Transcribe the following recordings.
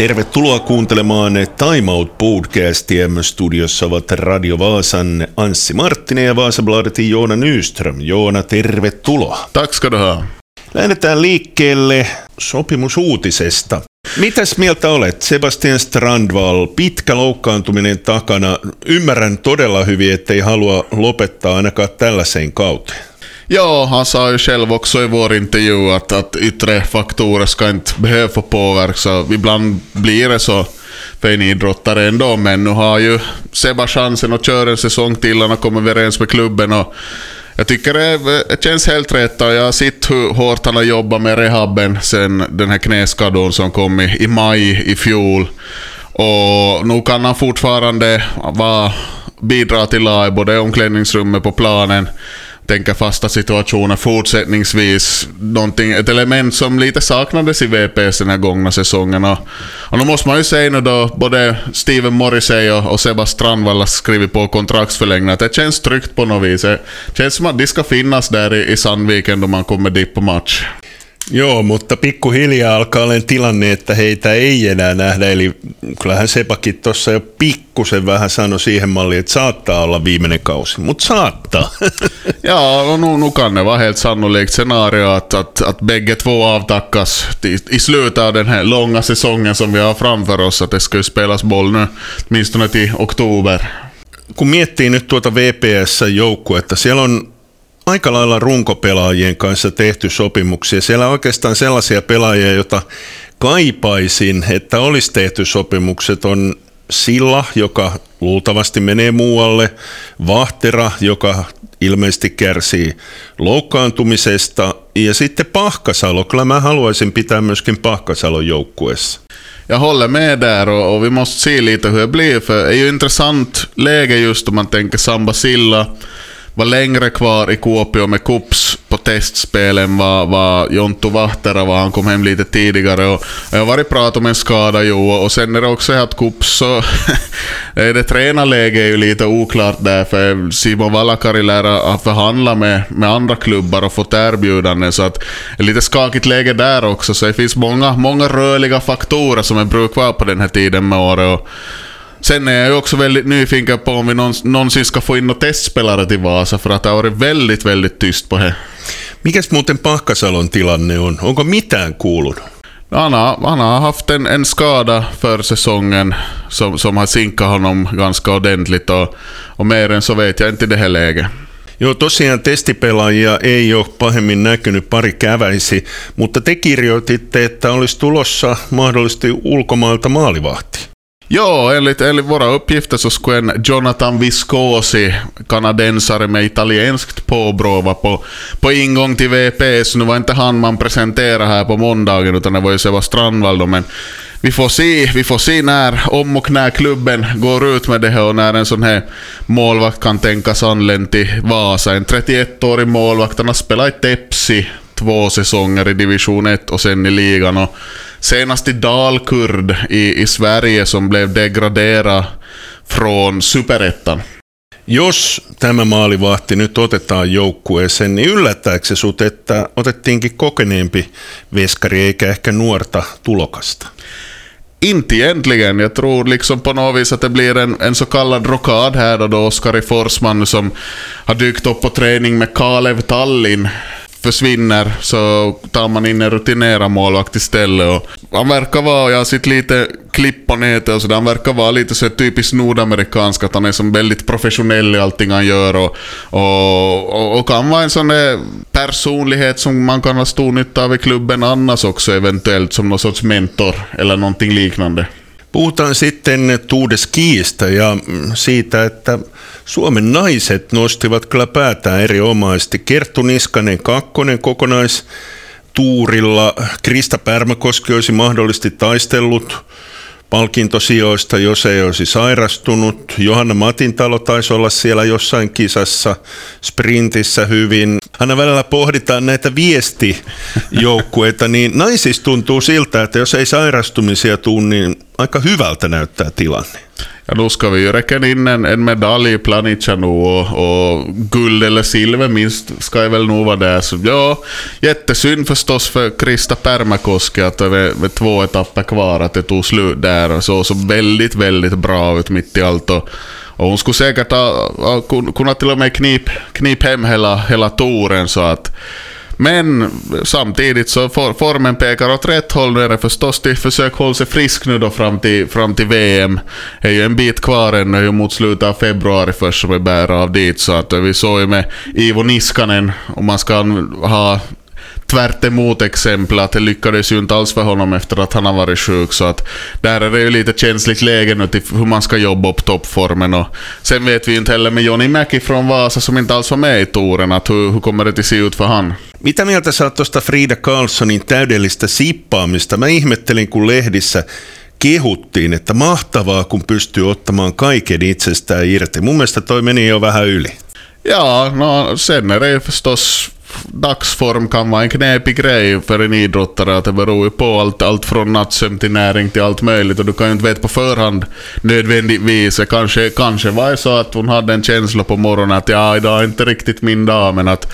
Tervetuloa kuuntelemaan Time Out podcastia. Studiossa ovat Radio Vaasan Anssi Marttinen ja Vaasabladetin Joona Nyström. Joona, tervetuloa. Tack ska du ha. Lähdetään liikkeelle sopimusuutisesta. Mitäs mieltä olet? Sebastian Strandval, pitkä loukkaantuminen takana. Ymmärrän todella hyvin, ettei halua lopettaa ainakaan tällaiseen kauteen. Ja, han sa ju själv också i vår intervju att, att yttre faktorer ska inte behöva få påverka. Ibland blir det så för en idrottare ändå. Men nu har ju Seba chansen att köra en säsong till. Han har kommit överens med klubben. Och jag tycker det, det känns helt rätt. Och jag har sett hur hårt han har jobbat med rehabben sen den här knäskadon som kom i, i maj i fjol. Och nu kan han fortfarande vara, bidra till laget, både i omklädningsrummet på planen tänker fasta situationer fortsättningsvis. Någonting, ett element som lite saknades i VPS den här gångna säsongen. Och, och nu måste man ju säga nu då, både Steven Morrissey och, och Seba Strandvall har skrivit på kontraktsförlängning, att det känns tryggt på något vis. Det känns som att de ska finnas där i, i Sandviken då man kommer dit på match. Joo, mutta pikkuhiljaa alkaa olla tilanne, että heitä ei enää nähdä. Eli kyllähän Sepakin tuossa jo pikkusen vähän sanoi siihen malliin, että saattaa olla viimeinen kausi, mutta saattaa. ja, no, nu, kan det vara helt sannolikt scenario att, att, att bägge två avtackas i, i slutet av den här långa säsongen som vi har framför oss. Att det ska ju spelas boll nu, åtminstone till oktober. Kun miettii nyt tuota VPS-joukkuetta, siellä on aika lailla runkopelaajien kanssa tehty sopimuksia. Siellä on oikeastaan sellaisia pelaajia, joita kaipaisin, että olisi tehty sopimukset, on Silla, joka luultavasti menee muualle, Vahtera, joka ilmeisesti kärsii loukkaantumisesta, ja sitten Pahkasalo. Kyllä mä haluaisin pitää myöskin Pahkasalon joukkueessa. Jag håller med där och, och, vi måste se lite hur det blir, för det är ju intressant läge just om man tänker Samba Silla, var längre kvar i Kuopio med Kups på testspelen var, vad Jonttu Vahtera var. Han kom hem lite tidigare och jag har varit prat om en skada jo och sen är det också att Kups så det tränarläget är ju lite oklart där för Simon Valakari lär ha förhandlat med, med andra klubbar och fått erbjudanden så att det är lite skakigt läge där också så det finns många, många rörliga faktorer som är brukbara på den här tiden med året. Och, Sen är jag också väldigt nyfiken på om vi någonsin ska få in några testspelare till Vasa, för att det har varit väldigt, väldigt tyst på det. Mikäs muuten Pahkasalon tilanne on? Onko mitään kuulunut? Han har, han har haft en, en skada för säsongen som, som har sinkat honom ganska ordentligt och, och mer än så vet jag inte i det här läget. Joo, tosiaan testipelaajia ei ole pahemmin näkynyt, pari käväisi, mutta te kirjoititte, että olisi tulossa mahdollisesti ulkomailta maalivahti. Ja, enligt, enligt våra uppgifter så skulle en Jonathan Viscosi, kanadensare med italienskt påbrå, vara på, på ingång till VPS. Nu var inte han man presenterade här på måndagen, utan det var ju Seba Strandvall men vi får se, vi får se när, om och när klubben går ut med det här och när en sån här målvakt kan tänkas anlända till Vasa. En 31-årig målvakt, han har spelat i Tepsi två säsonger i division 1 och sen i ligan. Och senast i Dalkurd i, i Sverige som blev degraderad från superettan. Jos tämä maalivahti nyt otetaan joukkueeseen, niin yllättääkö se sut, että otettiinkin kokeneempi veskari eikä ehkä nuorta tulokasta? Inte egentligen. Jag tror liksom på något vis att det blir en, en så kallad rockad här då, då Oskari Forsman som har dykt upp på träning med Kalev Tallinn försvinner så tar man in en rutinerad målvakt istället. Och han verkar vara, jag har sett lite klipp på nätet och så han verkar vara lite så typiskt nordamerikansk, att han är som väldigt professionell i allting han gör och, och, och, och kan vara en sån där personlighet som man kan ha stor nytta av i klubben annars också eventuellt som någon sorts mentor eller någonting liknande. Puhutaan sitten Tuudes Kiistä ja siitä, että Suomen naiset nostivat kyllä päätään erinomaisesti. Kerttu Niskanen kakkonen kokonaistuurilla. Krista Pärmäkoski olisi mahdollisesti taistellut palkintosijoista, jos ei olisi sairastunut. Johanna Matintalo taisi olla siellä jossain kisassa sprintissä hyvin. Aina välillä pohditaan näitä viestijoukkueita, niin naisista tuntuu siltä, että jos ei sairastumisia tule, niin aika hyvältä näyttää tilanne. Ja, då ska vi ju räcka in en, en medalj i Planica nu och, och guld eller silver minst ska jag väl nog vara där. Så ja, jättesynd förstås för Krista Pärmäkoski att det är två etapper kvar att det tog slut där. Så, så väldigt, väldigt bra ut mitt i allt. Och, och hon skulle säkert ha, ha kunnat till och med knip, knip hem hela, hela touren så att men samtidigt så for, formen pekar åt rätt håll. Nu är det förstås till försök hålla sig frisk nu då fram till, fram till VM. Det är ju en bit kvar ännu mot slutet av februari först som vi bär av dit. Så att vi såg ju med Ivo Niskanen, om man ska ha tvärt emot exempel att det lyckades ju inte alls för honom efter att han har varit sjuk. Så att där är det ju lite känsligt läge nu till hur man ska jobba upp toppformen. Och sen vet vi ju inte heller med Johnny Mäki från Vasa som inte alls var med i touren, att hur, hur kommer det att se ut för han? Mitä mieltä sä oot tuosta Frida Karlssonin täydellistä sippaamista? Mä ihmettelin, kun lehdissä kehuttiin, että mahtavaa, kun pystyy ottamaan kaiken itsestään irti. Mun mielestä toi meni jo vähän yli. Ja, no sen är dagsform kan vara en knepig grej för en idrottare. Att det beror ju på allt, allt från nattsömn till näring till allt möjligt. Och du kan ju inte veta på förhand nödvändigtvis. Kanske, kanske var det så att hon hade en känsla på morgonen att ja, idag är inte riktigt min dag. Men att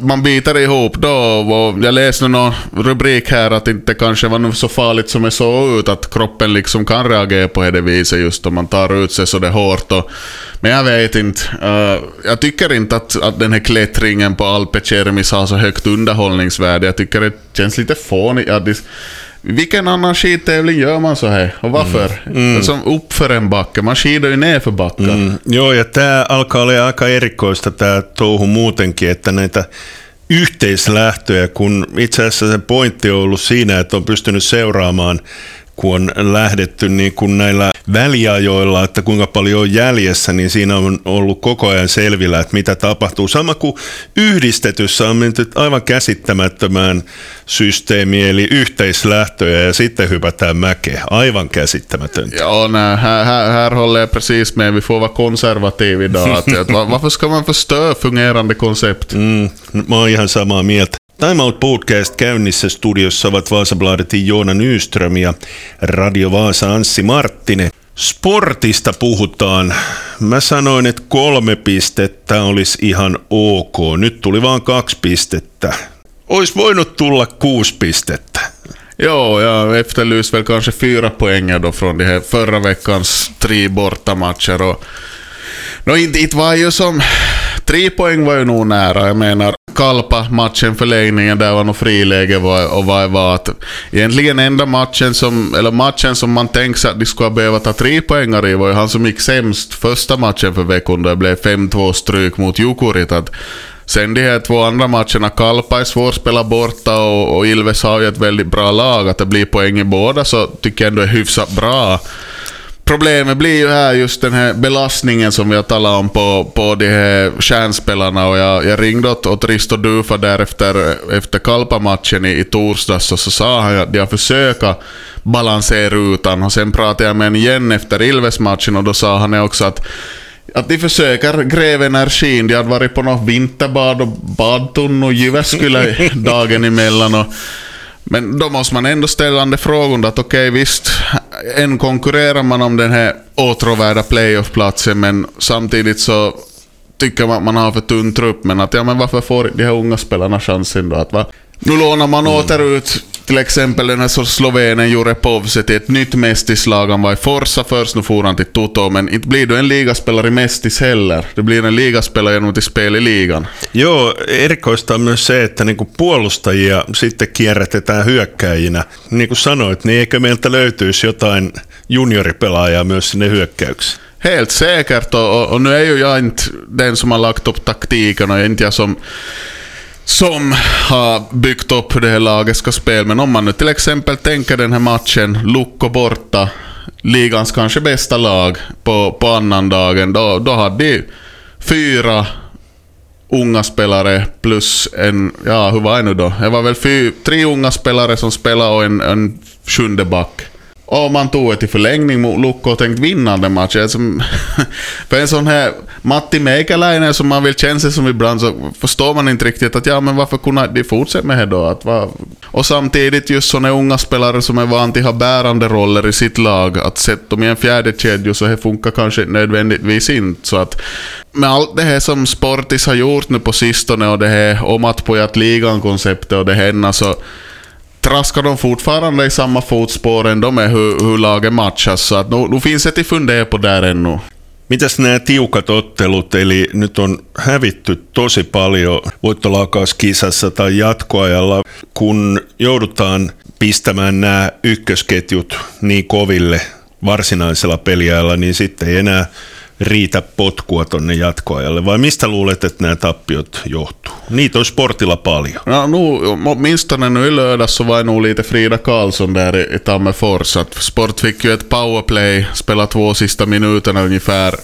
man biter ihop då. Och jag läste någon rubrik här att det inte kanske var så farligt som det såg ut. Att kroppen liksom kan reagera på det viset just om man tar ut sig så det hårt. Och, men jag vet inte. Uh, jag tycker inte att, att den här klättringen på Alpe Cermis har så högt underhållningsvärde. Jag tycker det känns lite fånigt. Ja, vilken annan skidtävling gör man så här? Och varför? Mm. Mm. Som uppför en backe. Man skidar ju ner för backar. Mm. Joo, ja tämä alkaa olla aika erikoista tämä touhu muutenkin, että näitä yhteislähtöjä, kun itse asiassa se pointti on ollut siinä, että on pystynyt seuraamaan kun on lähdetty niin kuin näillä väliajoilla, että kuinka paljon on jäljessä, niin siinä on ollut koko ajan selvillä, että mitä tapahtuu. Sama kuin yhdistetyssä on menty aivan käsittämättömään systeemiin, eli yhteislähtöjä ja sitten hypätään mäkeä. Aivan käsittämätöntä. Ja, nej, här, här, här håller jag precis med. Vi får vara konservativ idag. Varför ska man förstöra fungerande koncept? Mm, mä oon ihan samaa mieltä. Time Out Podcast käynnissä studiossa ovat Vaasabladetin Joona Nyström ja Radio Vaasa Anssi Marttinen. Sportista puhutaan. Mä sanoin, että kolme pistettä olisi ihan ok. Nyt tuli vaan kaksi pistettä. Ois voinut tulla kuusi pistettä. Jo, jag efterlyser väl kanske fyra poänger då från de här förra veckans tre bortamatcher. Och, no, inte, inte var ju som... Tre poäng var ju nog nära. Jag menar, Kalpa matchen förlängningen där var nog friläge var, och det var att egentligen enda matchen som, eller matchen som man tänkte sig att de skulle behöva ta tre poängar i var ju han som gick sämst första matchen för veckan då det blev 5-2 stryk mot Jukurit. Att sen de här två andra matcherna, Kalpa är svårspelad borta och, och Ilves har ju ett väldigt bra lag. Att det blir poäng i båda så tycker jag ändå är hyfsat bra. Problemet blir ju här just den här belastningen som vi har talat om på, på de här stjärnspelarna och jag, jag ringde åt, åt Risto Dufa där efter, efter Kalpa-matchen i, i torsdags och så sa han att de har försökt balansera rutan och sen pratade jag med honom igen efter Ilves-matchen och då sa han också att att de försöker gräva energin. De hade varit på något vinterbad och badtunnu Jyväskylä dagen emellan. Och men då måste man ändå ställa den frågan att okej okay, visst, än konkurrerar man om den här åtråvärda playoff-platsen men samtidigt så tycker man att man har för tunn trupp. Men att ja, men varför får de här unga spelarna chansen då? Att, va? Nu lånar man mm. åter ut till exempel den här slovenen Jure Povse till ett nytt Mestis-lag. Han var i Forsa först, nu får han till Toto. Men inte blir du en ligaspelare i Mestis heller. Du blir en ligaspelare genom att spela i ligan. Joo, erikoista on myös se, että niinku puolustajia sitten kierrätetään hyökkäjinä. Niin kuin sanoit, niin eikö meiltä löytyisi jotain junioripelaajaa myös sinne hyökkäyksiin? Helt säkert och, och nu är ju jag inte den som har lagt upp taktiken och inte jag som som har byggt upp hur det här laget ska spela. Men om man nu till exempel tänker den här matchen, Lukko borta, ligans kanske bästa lag på, på annandagen, då, då hade de fyra unga spelare plus en, ja hur var det nu då? Det var väl fy, tre unga spelare som spelade och en, en sjunde back. Och man tog det till förlängning mot Lukko och tänkte den matchen. Alltså, för en sån här Matti Meikäläinen som man vill känna sig som ibland så förstår man inte riktigt att ja men varför kunde de fortsätta med det då? Att, va? Och samtidigt just såna unga spelare som är vana till att ha bärande roller i sitt lag, att sätta dem i en fjärde kedja så det funkar kanske nödvändigtvis inte. Så att med allt det här som Sportis har gjort nu på sistone och det här om att på att ligan-konceptet och det här så traskar de fortfarande i samma fotspår ändå med hur, hur laget matchas. Så att nu, nu finns det att fundera på där ännu. Mitäs nämä tiukat ottelut, eli nyt on hävitty tosi paljon voittolaakauskisassa tai jatkoajalla, kun joudutaan pistämään nämä ykkösketjut niin koville varsinaisella peliajalla, niin sitten ei enää riitä potkua tonne jatkoajalle, vai mistä luulet, että nämä tappiot johtuu? Niitä on sportilla paljon. Ja, nu, åtminstone nu i lördags så var nog lite Frida Karlsson där i, Tammerfors. Sport fick ju ett powerplay, spela två sista minuterna ungefär.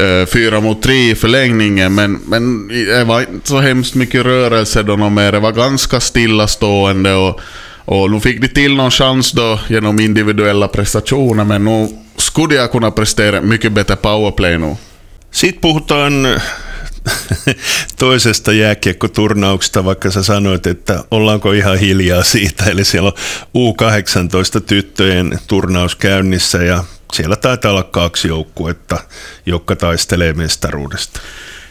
Uh, fyra mot tre i förlängningen, men, men det var inte så hemskt mycket rörelse då någon mer. Det var ganska stillastående och, och nu fick de till någon chans då genom individuella prestationer, men nu skulle jag kunna prestera mycket bättre powerplay nu. Sitten puhutaan toisesta jääkiekkoturnauksesta, vaikka sä sanoit, että ollaanko ihan hiljaa siitä. Eli siellä on U18 tyttöjen turnaus käynnissä ja siellä taitaa olla kaksi joukkuetta, jotka taistelee mestaruudesta.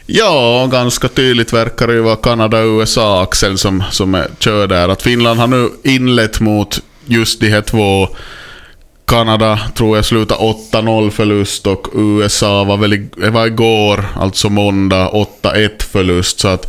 Ja, ganska tydligt verkar det ju vara Kanada-USA-axeln som, som är, kör där. Att Finland har nu inlett mot just de här två Kanada tror jag slutade 8-0 förlust och USA var väl var igår, alltså måndag, 8-1 förlust. Så att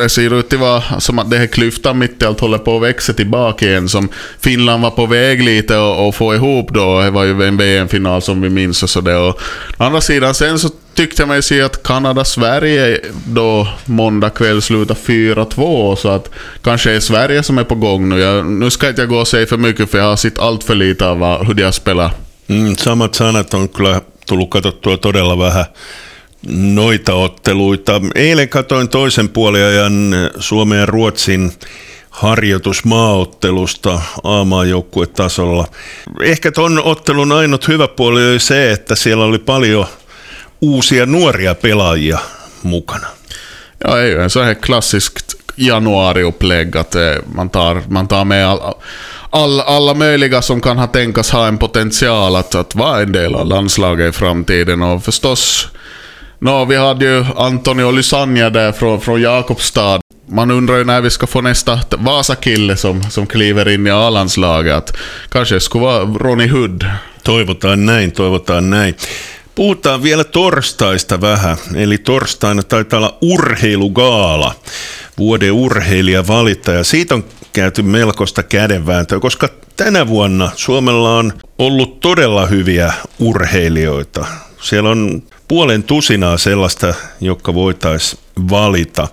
det ser ut att vara som att det här klyftan mitt i allt håller på att växa tillbaka igen. Som Finland var på väg lite och, och få ihop då. Det var ju en VM-final som vi minns och sådär. Å andra sidan sen så tyckte jag mig se att Kanada-Sverige då måndag kväll slutar 4-2, så att kanske är Sverige som är på gång nu. Jag, nu ska inte jag gå och säga för mycket, för jag har sett allt för lite av hur de har spelat. Mm, samat sanat on kyllä tullut katsottua todella vähän noita otteluita. Eilen katoin toisen puoliajan Suomen ja Ruotsin harjoitus maaottelusta A-maajoukkuetasolla. Ehkä ton ottelun ainut hyvä puoli oli se, että siellä oli paljon – uusia nuoria pelaajia mukana. Ja, en sån här klassiskt januariupplägg att man tar, man tar med all, all, alla möjliga som kan ha tänkas ha en potential att, att vara en del av landslaget i framtiden. Och förstås, no, vi hade ju Antonio Lysanja där från, från Jakobstad. Man undrar ju när vi ska få nästa Vasa-kille som, som kliver in i A-landslaget. Kanske skulle vara Ronny Hood. Toivotaan näin, toivotaan näin. Puhutaan vielä torstaista vähän, eli torstaina taitaa olla urheilugaala, vuoden urheilija valittaja. Siitä on käyty melkoista kädenvääntöä, koska tänä vuonna Suomella on ollut todella hyviä urheilijoita. Siellä on puolen tusinaa sellaista, jotka voitaisiin valita.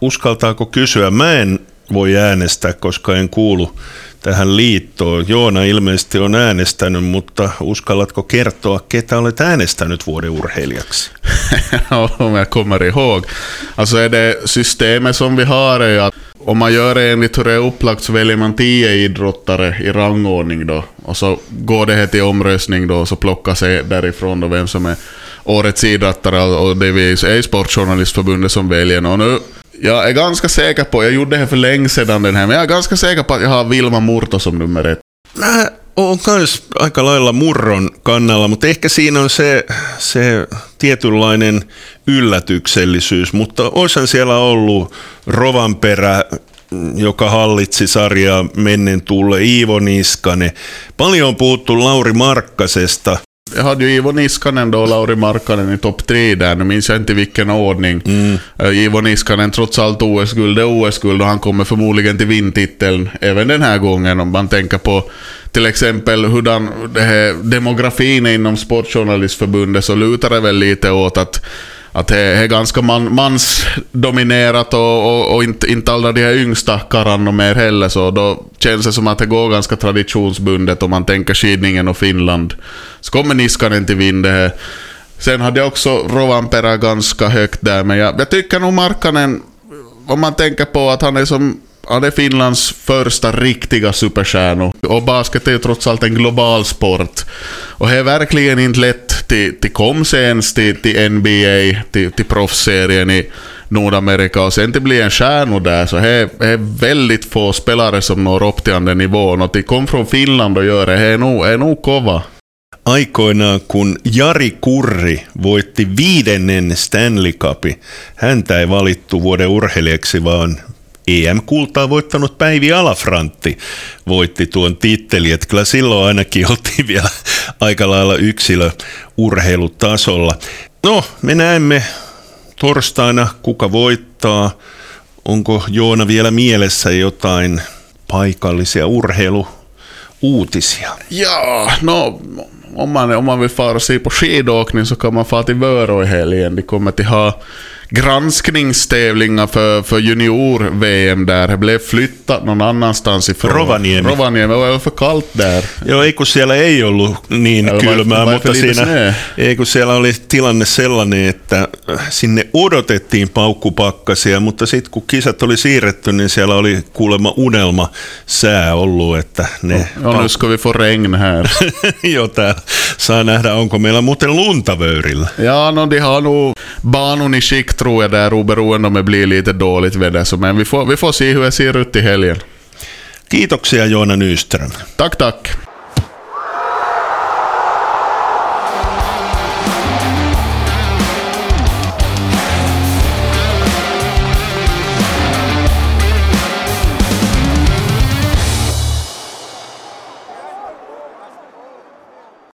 Uskaltaako kysyä? Mä en voi äänestää, koska en kuulu tähän liittoon. Joona ilmeisesti on äänestänyt, mutta uskallatko kertoa, ketä olet äänestänyt vuoden urheilijaksi? Jag kommer ihåg. Alltså är det systemet som vi har är att om man gör det enligt hur det är upplagt så väljer man tio idrottare i rangordning då. Och så går det här till omröstning då och så plockas det därifrån då vem som är årets idrottare och det är vi Sportjournalistförbundet som väljer. Och nu jag är ganska säker på, jag gjorde det här för länge sedan den här, men jag är ganska säker på att jag har Vilma Murto som nummer ett. Mä oon kans aika lailla murron kannalla, mutta ehkä siinä on se, se tietynlainen yllätyksellisyys, mutta oishan siellä ollut Rovanperä, joka hallitsi sarjaa mennen tulle Iivo Niskanen. Paljon on puhuttu Lauri Markkasesta, jag hade ju Ivo Niskanen då och Lauri Markkanen i topp tre där. Nu minns jag inte vilken ordning. Mm. Uh, Ivo Niskanen trots allt OS-guld är OS-guld och han kommer förmodligen till vindtiteln även den här gången. Om man tänker på till exempel hurdan demografin inom Sportjournalistförbundet så lutar det väl lite åt att att det är ganska man, mansdominerat och, och, och, inte, inte alla de här yngsta karlarna mer heller, så då känns det som att det går ganska traditionsbundet om man tänker skidningen och Finland. Så kommer Niskanen till vind det här. Sen hade jag också Rovanperä ganska högt där, men jag, jag tycker nog Markkanen, om man tänker på att han är som han är Finlands första riktiga superstjärnor. Och basket är ju trots allt en global sport. Och det är verkligen inte lätt till, till koms ens till, till NBA, till, till proffsserien i Nordamerika och sen till bli en stjärna där så det är väldigt få spelare som når upp till den nivån. Och till kom från Finland och gör det, det är nog, är nog kova. Aikoinaan, kun Jari Kurri voitti viidennen Stanley Cupin, häntä ei valittu vuoden urheilijaksi, vaan EM-kultaa voittanut Päivi Alafrantti voitti tuon titteli, että kyllä silloin ainakin oltiin vielä aika lailla yksilö urheilutasolla. No, me näemme torstaina, kuka voittaa. Onko Joona vielä mielessä jotain paikallisia urheiluuutisia? Ja, no om man, om man vill fara se på skidåkning så kan man fara till Vörå i helgen. De kommer att ha granskningstävlingar för, för junior-VM där. Blev flyttat någon annanstans ifrån. Rovaniemi. Rovaniemi, det var för kallt där. Joo, ei kun siellä ei ollut niin Vai- kylmää, vai mutta siinä, snö? ei kun siellä oli tilanne sellainen, että sinne odotettiin paukkupakkasia, mutta sitten kun kisat oli siirretty, niin siellä oli kuulemma unelma sää ollut, että ne nu ska vi få regn här. Joo, tää saa nähdä, onko meillä muuten lunta vöyrillä. Ja, no, de har nog banan i skick tror jag där, oberoende om det blir lite dåligt väder. Så, Men vi får, vi får se hur det ser ut i helgen. Kiitoksia Joona Nyström. Tack, tack.